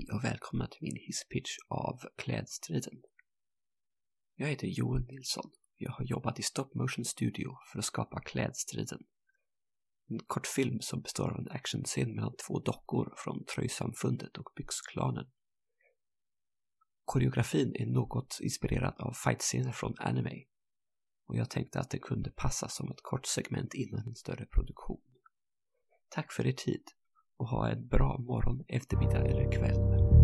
Hej och välkomna till min hisspitch av Klädstriden. Jag heter Johan Nilsson. Jag har jobbat i Stop Motion Studio för att skapa Klädstriden. En kortfilm som består av en actionscen mellan två dockor från Tröjsamfundet och Byxklanen. Koreografin är något inspirerad av fightscener från anime och jag tänkte att det kunde passa som ett kort segment innan en större produktion. Tack för er tid och ha en bra morgon, eftermiddag eller kväll.